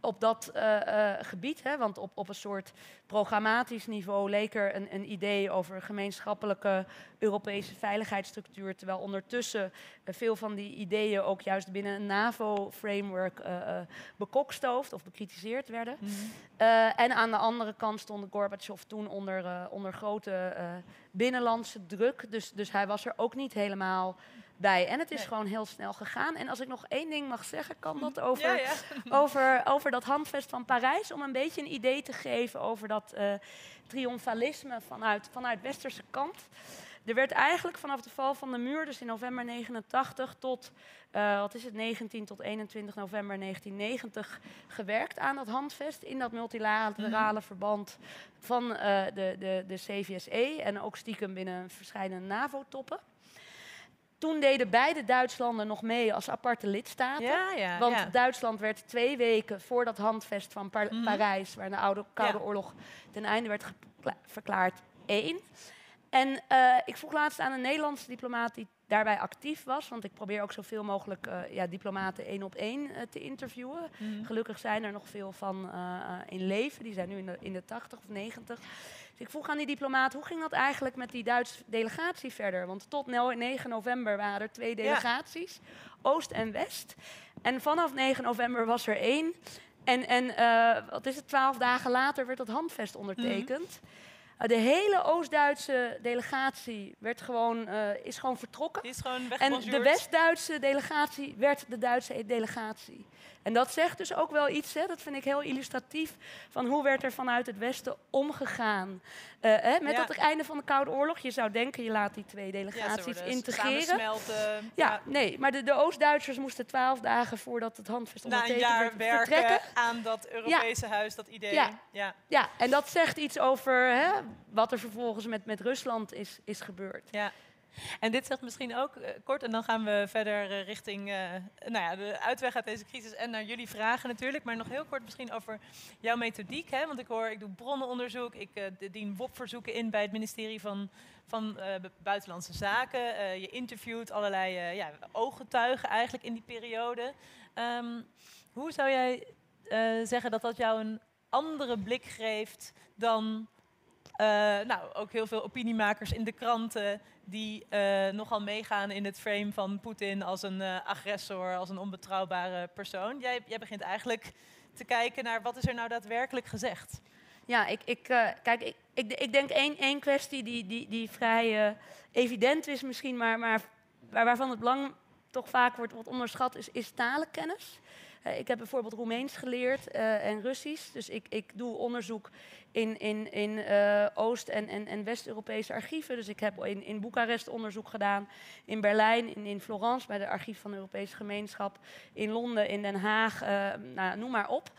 op dat uh, uh, gebied. Hè? Want op, op een soort programmatisch niveau leek er een, een idee over een gemeenschappelijke Europese veiligheidsstructuur. Terwijl ondertussen veel van die ideeën ook juist binnen een NAVO-framework bekokstoofd of bekritiseerd werden. Mm -hmm. en aan de andere kant stond Gorbachev toen onder, onder grote binnenlandse druk. Dus, dus hij was er ook niet helemaal bij. En het is nee. gewoon heel snel gegaan. En als ik nog één ding mag zeggen, kan dat over, ja, ja. over, over dat handvest van Parijs. Om een beetje een idee te geven over dat uh, triomfalisme vanuit, vanuit westerse kant. Er werd eigenlijk vanaf de val van de muur, dus in november 89 tot, uh, wat is het, 19 tot 21 november 1990, gewerkt aan dat handvest in dat multilaterale mm. verband van uh, de, de, de CVSE en ook stiekem binnen verschillende NAVO-toppen. Toen deden beide Duitslanden nog mee als aparte lidstaten. Ja, ja, want ja. Duitsland werd twee weken voor dat handvest van Par Mhm. Parijs, waar de oude Koude. Oorlog ten einde werd verklaard, één. En eh, ik vroeg laatst aan een Nederlandse diplomaat die daarbij actief was, want ik probeer ook zoveel mogelijk eh, ja, diplomaten één op één eh, te interviewen. Mhm. Gelukkig zijn er nog veel van in leven. Die zijn nu in de, in de 80 of 90. Dus ik vroeg aan die diplomaat, hoe ging dat eigenlijk met die Duitse delegatie verder? Want tot no- 9 november waren er twee delegaties, Oost en West. En vanaf 9 november was er één. En, en eh, wat is het, twaalf dagen later werd dat handvest ondertekend. Uh, de hele Oost-Duitse delegatie werd gewoon, uh, is gewoon vertrokken. Is gewoon en de West-Duitse delegatie werd de Duitse delegatie. En dat zegt dus ook wel iets, hè, dat vind ik heel illustratief, van hoe werd er vanuit het Westen omgegaan uh, hè, met ja. het einde van de Koude Oorlog. Je zou denken, je laat die twee delegaties ja, integreren. Ja, ja, nee, maar de, de Oost-Duitsers moesten twaalf dagen voordat het handvest ondertekend werd, werken vertrekken. aan dat Europese huis, dat idee. Ja. Ja. ja, en dat zegt iets over hè, wat er vervolgens met, met Rusland is, is gebeurd. Ja. En dit zegt misschien ook uh, kort, en dan gaan we verder uh, richting uh, nou ja, de uitweg uit deze crisis en naar jullie vragen natuurlijk. Maar nog heel kort misschien over jouw methodiek. Hè? Want ik hoor, ik doe bronnenonderzoek, ik dien WOP-verzoeken in bij het ministerie van, van Buitenlandse Zaken. je interviewt allerlei ja, ooggetuigen eigenlijk in die periode. Um, hoe zou jij zeggen dat dat jou een andere blik geeft dan uh, nou, ook heel veel opiniemakers in de kranten die uh, nogal meegaan in het frame van Poetin als een uh, agressor, als een onbetrouwbare persoon. Jij, begint eigenlijk te kijken naar wat is er nou daadwerkelijk gezegd. Ja, ik, ik, kijk, ik, ik, ik, denk één, één kwestie die, die, die vrij evident is misschien, maar, maar waarvan het belang toch vaak wordt, wordt onderschat, is, is talenkennis. ik heb bijvoorbeeld Roemeens geleerd en Russisch. Dus ik, ik doe onderzoek in, uh, Oost- en, en, en West-Europese archieven. Dus ik heb in, in Boekarest onderzoek gedaan, in Berlijn, in, in Florence bij de archief van de Europese gemeenschap, in Londen, in Den Haag, uh, nou, noem maar op.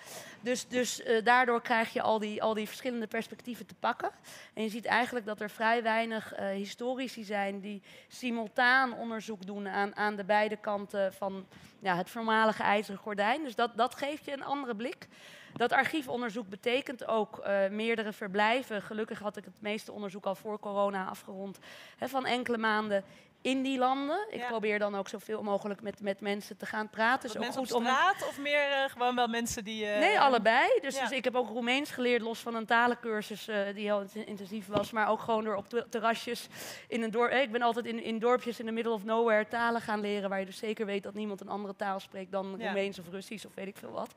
Dus, dus uh, daardoor krijg je al die, al die verschillende perspectieven te pakken. En je ziet eigenlijk dat er vrij weinig historici zijn die simultaan onderzoek doen aan, aan de beide kanten van ja, het voormalige ijzeren gordijn. Dus dat, dat geeft je een andere blik. Dat archiefonderzoek betekent ook uh, meerdere verblijven. Gelukkig had ik het meeste onderzoek al voor corona afgerond. Hè, van enkele maanden in die landen. Ik probeer dan ook zoveel mogelijk met, met mensen te gaan praten. Is ook goed op straat of meer uh, gewoon wel mensen die... Uh, nee, allebei. Dus, dus, ik heb ook Roemeens geleerd, los van een talencursus uh, die heel intensief was. Maar ook gewoon door op terrasjes in een dorp... Ik ben altijd in, in dorpjes in the middle of nowhere talen gaan leren... waar je dus zeker weet dat niemand een andere taal spreekt dan ja. Roemeens of Russisch of weet ik veel wat.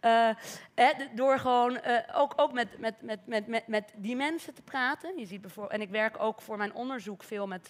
Eh, door gewoon ook, ook met, met, met, met, met, met die mensen te praten. Je ziet bijvoorbeeld, en ik werk ook voor mijn onderzoek veel met...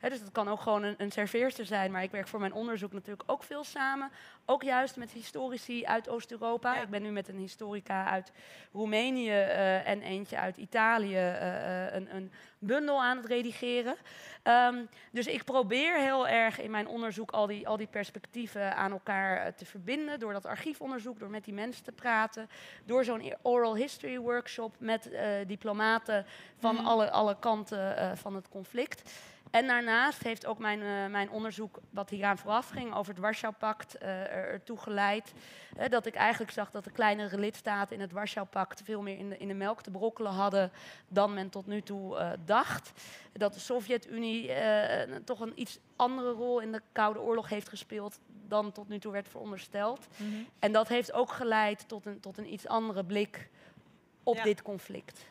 Hè, dus dat kan ook gewoon een, een serveerster zijn, maar ik werk voor mijn onderzoek natuurlijk ook veel samen. Ook juist met historici uit Oost-Europa. Ik ben nu met een historica uit Roemenië uh, en eentje uit Italië uh, een, een, bundel aan het redigeren. Um, dus ik probeer heel erg in mijn onderzoek al die, al die perspectieven aan elkaar te verbinden. Door dat archiefonderzoek, door met die mensen te praten. Door zo'n oral history workshop met diplomaten van mm. alle, alle kanten van het conflict. En daarnaast heeft ook mijn, uh, mijn onderzoek, wat hieraan vooraf ging, over het Warschau-pact, uh, ertoe geleid uh, dat ik eigenlijk zag dat de kleinere lidstaten in het Warschau-pact veel meer in de, in de melk te brokkelen hadden dan men tot nu toe dacht. Dat de Sovjet-Unie toch een iets andere rol in de Koude Oorlog heeft gespeeld dan tot nu toe werd verondersteld. Mm -hmm. En dat heeft ook geleid tot een, tot een iets andere blik op ja. dit conflict.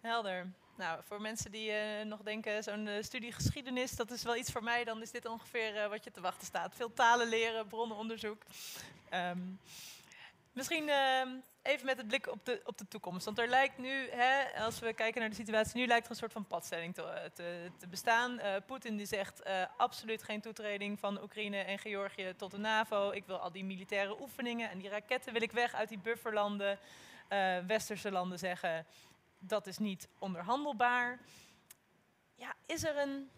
Helder. Nou, voor mensen die uh, nog denken, zo'n uh, studie geschiedenis, dat is wel iets voor mij, dan is dit ongeveer uh, wat je te wachten staat. Veel talen leren, bronnenonderzoek. Um, misschien ehm, even met het blik op de, op de toekomst. Want er lijkt nu, hè, als we kijken naar de situatie, nu lijkt er een soort van padstelling te, te, te bestaan. Poetin die zegt absoluut geen toetreding van Oekraïne en Georgië tot de NAVO. Ik wil al die militaire oefeningen en die raketten wil ik weg uit die bufferlanden. westerse landen zeggen dat is niet onderhandelbaar. Ja, is er een,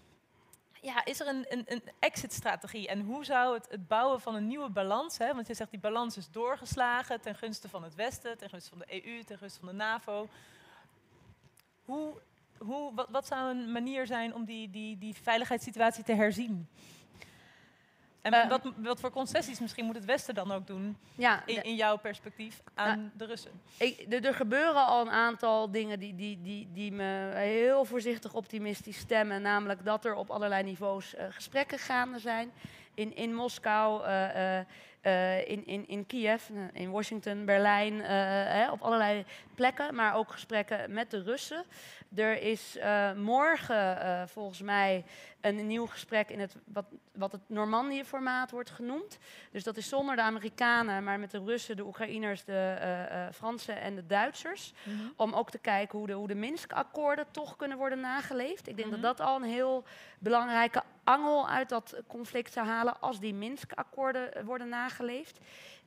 ja, is er een, een, een exit-strategie? En hoe zou het, het bouwen van een nieuwe balans, hè, want je zegt die balans is doorgeslagen ten gunste van het Westen, ten gunste van de EU, ten gunste van de NAVO. Hoe, hoe, wat, zou een manier zijn om die, die, die veiligheidssituatie te herzien? En uh, wat, wat, voor concessies misschien moet het Westen dan ook doen, ja, in, in, jouw perspectief, aan uh, de Russen? Ik, er, er, gebeuren al een aantal dingen die, die, die, die me heel voorzichtig optimistisch stemmen. Namelijk dat er op allerlei niveaus uh, gesprekken gaande zijn. in, in Moskou, uh, uh, in, in, in Kiev, in Washington, Berlijn, hè, op allerlei plekken, maar ook gesprekken met de Russen. Er is morgen volgens mij een nieuw gesprek in het, wat, wat het Normandië-formaat wordt genoemd. Dus dat is zonder de Amerikanen, maar met de Russen, de Oekraïners, de Fransen en de Duitsers. Mhm. Om ook te kijken hoe de, hoe de Minsk-akkoorden toch kunnen worden nageleefd. Ik denk dat mhm. dat al een heel belangrijke angel uit dat conflict zou halen als die Minsk-akkoorden worden nageleefd.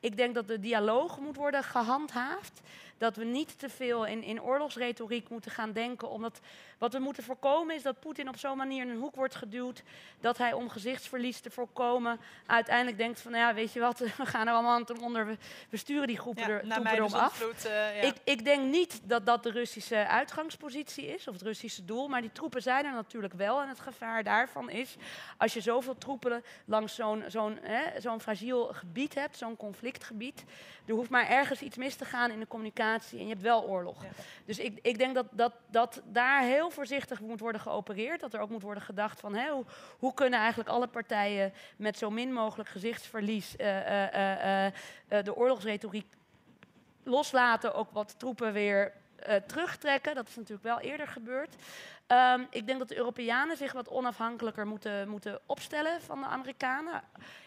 Ik denk dat de dialoog moet worden gehandhaafd. Dat we niet te veel in, in oorlogsretoriek moeten gaan denken. Omdat wat we moeten voorkomen is dat Poetin op zo'n manier in een hoek wordt geduwd. Dat hij om gezichtsverlies te voorkomen uiteindelijk denkt van, nou ja, weet je wat, we gaan er allemaal aan onder. We, sturen die groepen, er, erom af. Uh, ja. ik, ik denk niet dat dat de Russische uitgangspositie is, of het Russische doel. Maar die troepen zijn er natuurlijk wel. En het gevaar daarvan is, als je zoveel troepen langs zo'n zo'n zo'n fragiel gebied hebt, zo'n conflictgebied. Er hoeft maar ergens iets mis te gaan in de communicatie en je hebt wel oorlog. Dus ik, ik denk dat, dat, dat daar heel voorzichtig moet worden geopereerd. Dat er ook moet worden gedacht van hè, hoe, hoe kunnen eigenlijk alle partijen met zo min mogelijk gezichtsverlies uh, uh, uh, de oorlogsretoriek loslaten, ook wat troepen weer terugtrekken. Dat is natuurlijk wel eerder gebeurd. Um, ik denk dat de Europeanen zich wat onafhankelijker moeten, moeten opstellen van de Amerikanen.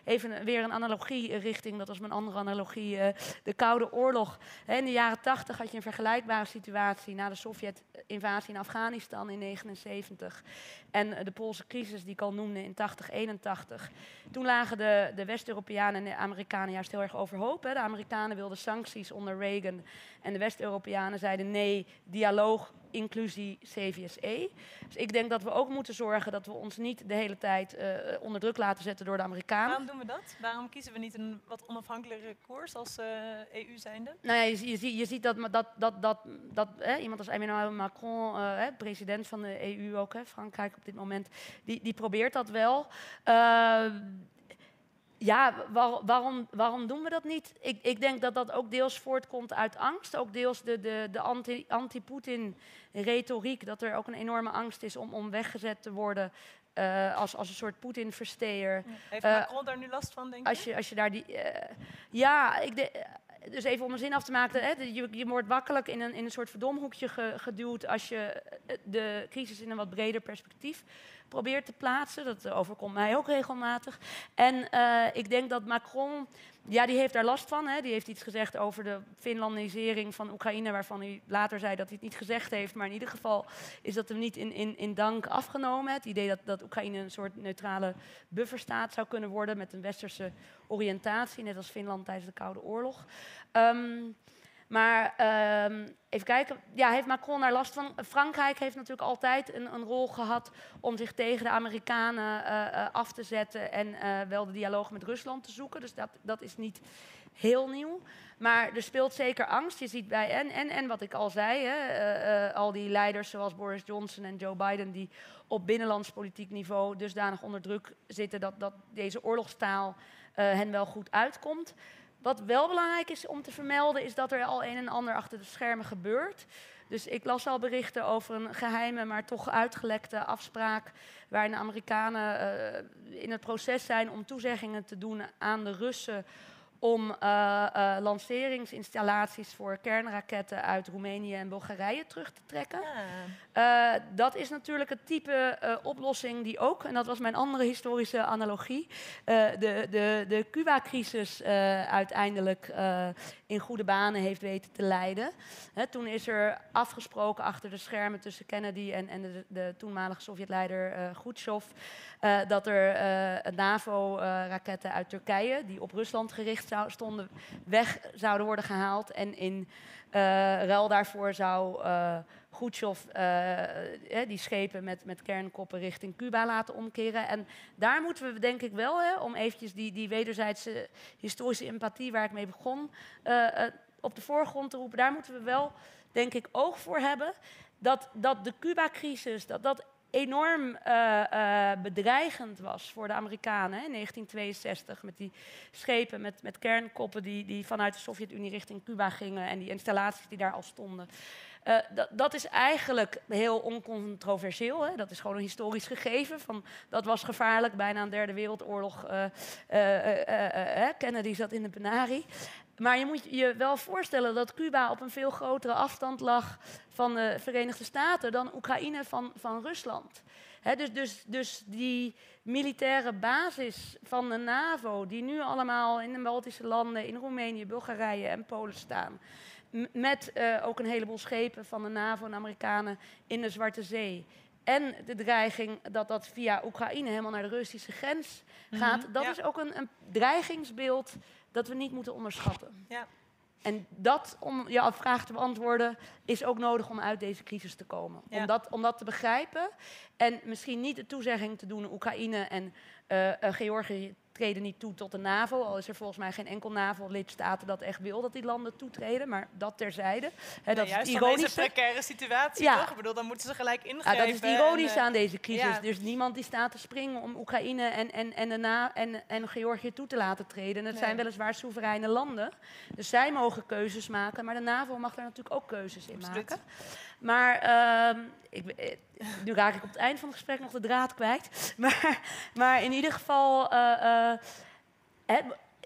Even weer een analogie richting, dat was mijn andere analogie, uh, de Koude Oorlog. in de jaren 80 had je een vergelijkbare situatie na de Sovjet-invasie in Afghanistan in 1979. En de Poolse crisis die ik al noemde in 80, 81. Toen lagen de, de West-Europeanen en de Amerikanen juist heel erg overhoop. De Amerikanen wilden sancties onder Reagan en de West-Europeanen zeiden nee, dialoog inclusie CVSE. Dus ik denk dat we ook moeten zorgen dat we ons niet de hele tijd uh, onder druk laten zetten door de Amerikanen. Waarom doen we dat? Waarom kiezen we niet een wat onafhankelijke koers als uh, eh, EU zijnde? Nou ja, je, je, je ziet dat, dat, dat, dat, dat hè, iemand als Emmanuel Macron, uh, hè, president van de EU ook, hè, Frankrijk op dit moment, die, die probeert dat wel. Ja, waarom, waarom doen we dat niet? Ik, ik, denk dat dat ook deels voortkomt uit angst. Ook deels de, de, de anti-Poetin-retoriek. dat er ook een enorme angst is om, om weggezet te worden uh, als, als een soort Poetin-versteer. Heeft Macron uh, daar nu last van, denk je? Als je, als je daar die... Uh, ja, ik de, dus even om een zin af te maken. Hè, je, je wordt wakkelijk in een, in een soort verdomhoekje ge, geduwd... als je de crisis in een wat breder perspectief probeert te plaatsen. Dat overkomt mij ook regelmatig. En uh, ik denk dat Macron, ja, die heeft daar last van. Hè. Die heeft iets gezegd over de Finlandisering van Oekraïne, waarvan hij later zei dat hij het niet gezegd heeft. Maar in ieder geval is dat hem niet in, in, in dank afgenomen. Het idee dat, dat Oekraïne een soort neutrale bufferstaat zou kunnen worden met een westerse oriëntatie, net als Finland tijdens de Koude Oorlog. Um, maar uh, even kijken, ja, heeft Macron daar last van? Frankrijk heeft natuurlijk altijd een, een rol gehad om zich tegen de Amerikanen uh, af te zetten en uh, wel de dialoog met Rusland te zoeken. Dus dat, dat is niet heel nieuw. Maar er speelt zeker angst. Je ziet bij, en, en, en wat ik al zei, hè, al die leiders zoals Boris Johnson en Joe Biden, die op binnenlands politiek niveau dusdanig onder druk zitten dat, dat deze oorlogstaal hen wel goed uitkomt. Wat wel belangrijk is om te vermelden, is dat er al een en ander achter de schermen gebeurt. Dus ik las al berichten over een geheime, maar toch uitgelekte afspraak. waarin de Amerikanen uh, in het proces zijn om toezeggingen te doen aan de Russen om uh, uh, lanceringsinstallaties voor kernraketten uit Roemenië en Bulgarije terug te trekken. Uh, dat is natuurlijk het type oplossing die ook, en dat was mijn andere historische analogie, de, de, de Cuba-crisis uiteindelijk in goede banen heeft weten te leiden. Toen is er afgesproken achter de schermen tussen Kennedy en, en de, de toenmalige Sovjetleider uh, Khrushchev uh, dat er uh, NAVO-raketten uit Turkije, die op Rusland gericht stonden, weg zouden worden gehaald. En in ruil daarvoor zou Khrushchev die schepen met, met kernkoppen richting Cuba laten omkeren. En daar moeten we denk ik wel, hè, om eventjes die, die wederzijdse historische empathie waar ik mee begon, op de voorgrond te roepen, daar moeten we wel, denk ik, oog voor hebben. Dat, dat de Cuba-crisis, dat dat enorm bedreigend was voor de Amerikanen hè, in 1962. Met die schepen met, met kernkoppen die, die vanuit de Sovjet-Unie richting Cuba gingen en die installaties die daar al stonden. Uh, dat is eigenlijk heel oncontroversieel. Hè? Dat is gewoon een historisch gegeven. Van, dat was gevaarlijk, bijna een derde wereldoorlog. Uh, Kennedy zat in de penarie. Maar je moet je wel voorstellen dat Cuba op een veel grotere afstand lag van de Verenigde Staten dan Oekraïne van, van Rusland. dus, dus, dus die militaire basis van de NAVO, die nu allemaal in de Baltische landen, in Roemenië, Bulgarije en Polen staan. Met uh, ook een heleboel schepen van de NAVO en Amerikanen in de Zwarte Zee. En de dreiging dat dat via Oekraïne helemaal naar de Russische grens mhm, gaat. dat is ook een, een dreigingsbeeld dat we niet moeten onderschatten. Ja. En dat, om jouw vraag te beantwoorden, is ook nodig om uit deze crisis te komen. Om, dat, om dat te begrijpen en misschien niet de toezegging te doen Oekraïne en uh, uh, Georgië treden niet toe tot de NAVO. Al is er volgens mij geen enkel NAVO-lidstaten dat echt wil dat die landen toetreden. Maar dat terzijde. He, dat juist is ironisch. deze precaire situatie, ja. toch? Ik bedoel, dan moeten ze gelijk ingrijpen. Ja, dat is ironisch aan deze crisis. Dus niemand die staat te springen om Oekraïne en, en, en, de Na en, en Georgië toe te laten treden. En het zijn weliswaar soevereine landen. Dus zij mogen keuzes maken. Maar de NAVO mag daar natuurlijk ook keuzes in maken. Maar uh, ik, eh, nu raak ik op het eind van het gesprek nog de draad kwijt. Maar, maar in ieder geval, uh, uh,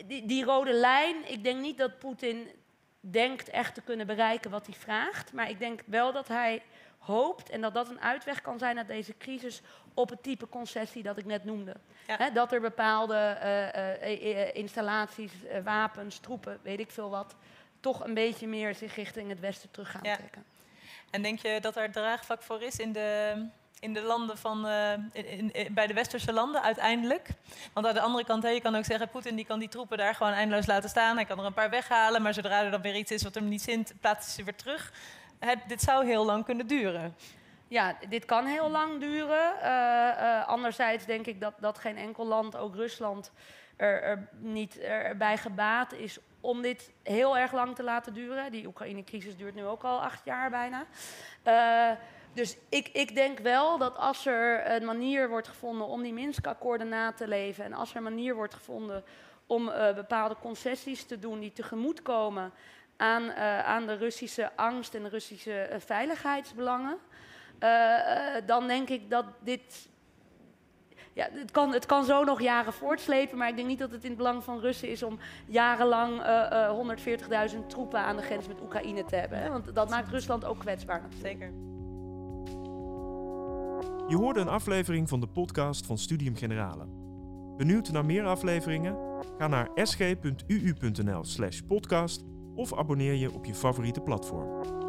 die, die, rode lijn, ik denk niet dat Poetin denkt echt te kunnen bereiken wat hij vraagt. Maar ik denk wel dat hij hoopt en dat dat een uitweg kan zijn uit deze crisis op het type concessie dat ik net noemde. dat er bepaalde uh, installaties, wapens, troepen, weet ik veel wat, toch een beetje meer zich richting het westen terug gaan trekken. En denk je dat er draagvlak voor is in de, in de landen van, uh, in, bij de westerse landen uiteindelijk? Want aan de andere kant, hè, je kan ook zeggen, Poetin die kan die troepen daar gewoon eindeloos laten staan. Hij kan er een paar weghalen, maar zodra er dan weer iets is wat hem niet zint, plaatst ze weer terug. Dit zou heel lang kunnen duren. Ja, dit kan heel lang duren. Uh, uh, anderzijds denk ik dat, dat geen enkel land, ook Rusland, er, er niet erbij gebaat is om dit heel erg lang te laten duren. Die Oekraïne-crisis duurt nu ook al acht jaar bijna. Uh, dus ik, ik, denk wel dat als er een manier wordt gevonden om die Minsk-akkoorden na te leven... en als er een manier wordt gevonden om uh, bepaalde concessies te doen die tegemoetkomen aan, uh, aan de Russische angst en de Russische veiligheidsbelangen... dan denk ik dat dit ja, het, kan, het kan zo nog jaren voortslepen, maar ik denk niet dat het in het belang van Russen is om jarenlang uh, uh, 140.000 troepen aan de grens met Oekraïne te hebben. Hè? Want dat maakt Rusland ook kwetsbaar. Zeker. Je hoorde een aflevering van de podcast van Studium Generale. Benieuwd naar meer afleveringen? Ga naar sg.uu.nl/podcast of abonneer je op je favoriete platform.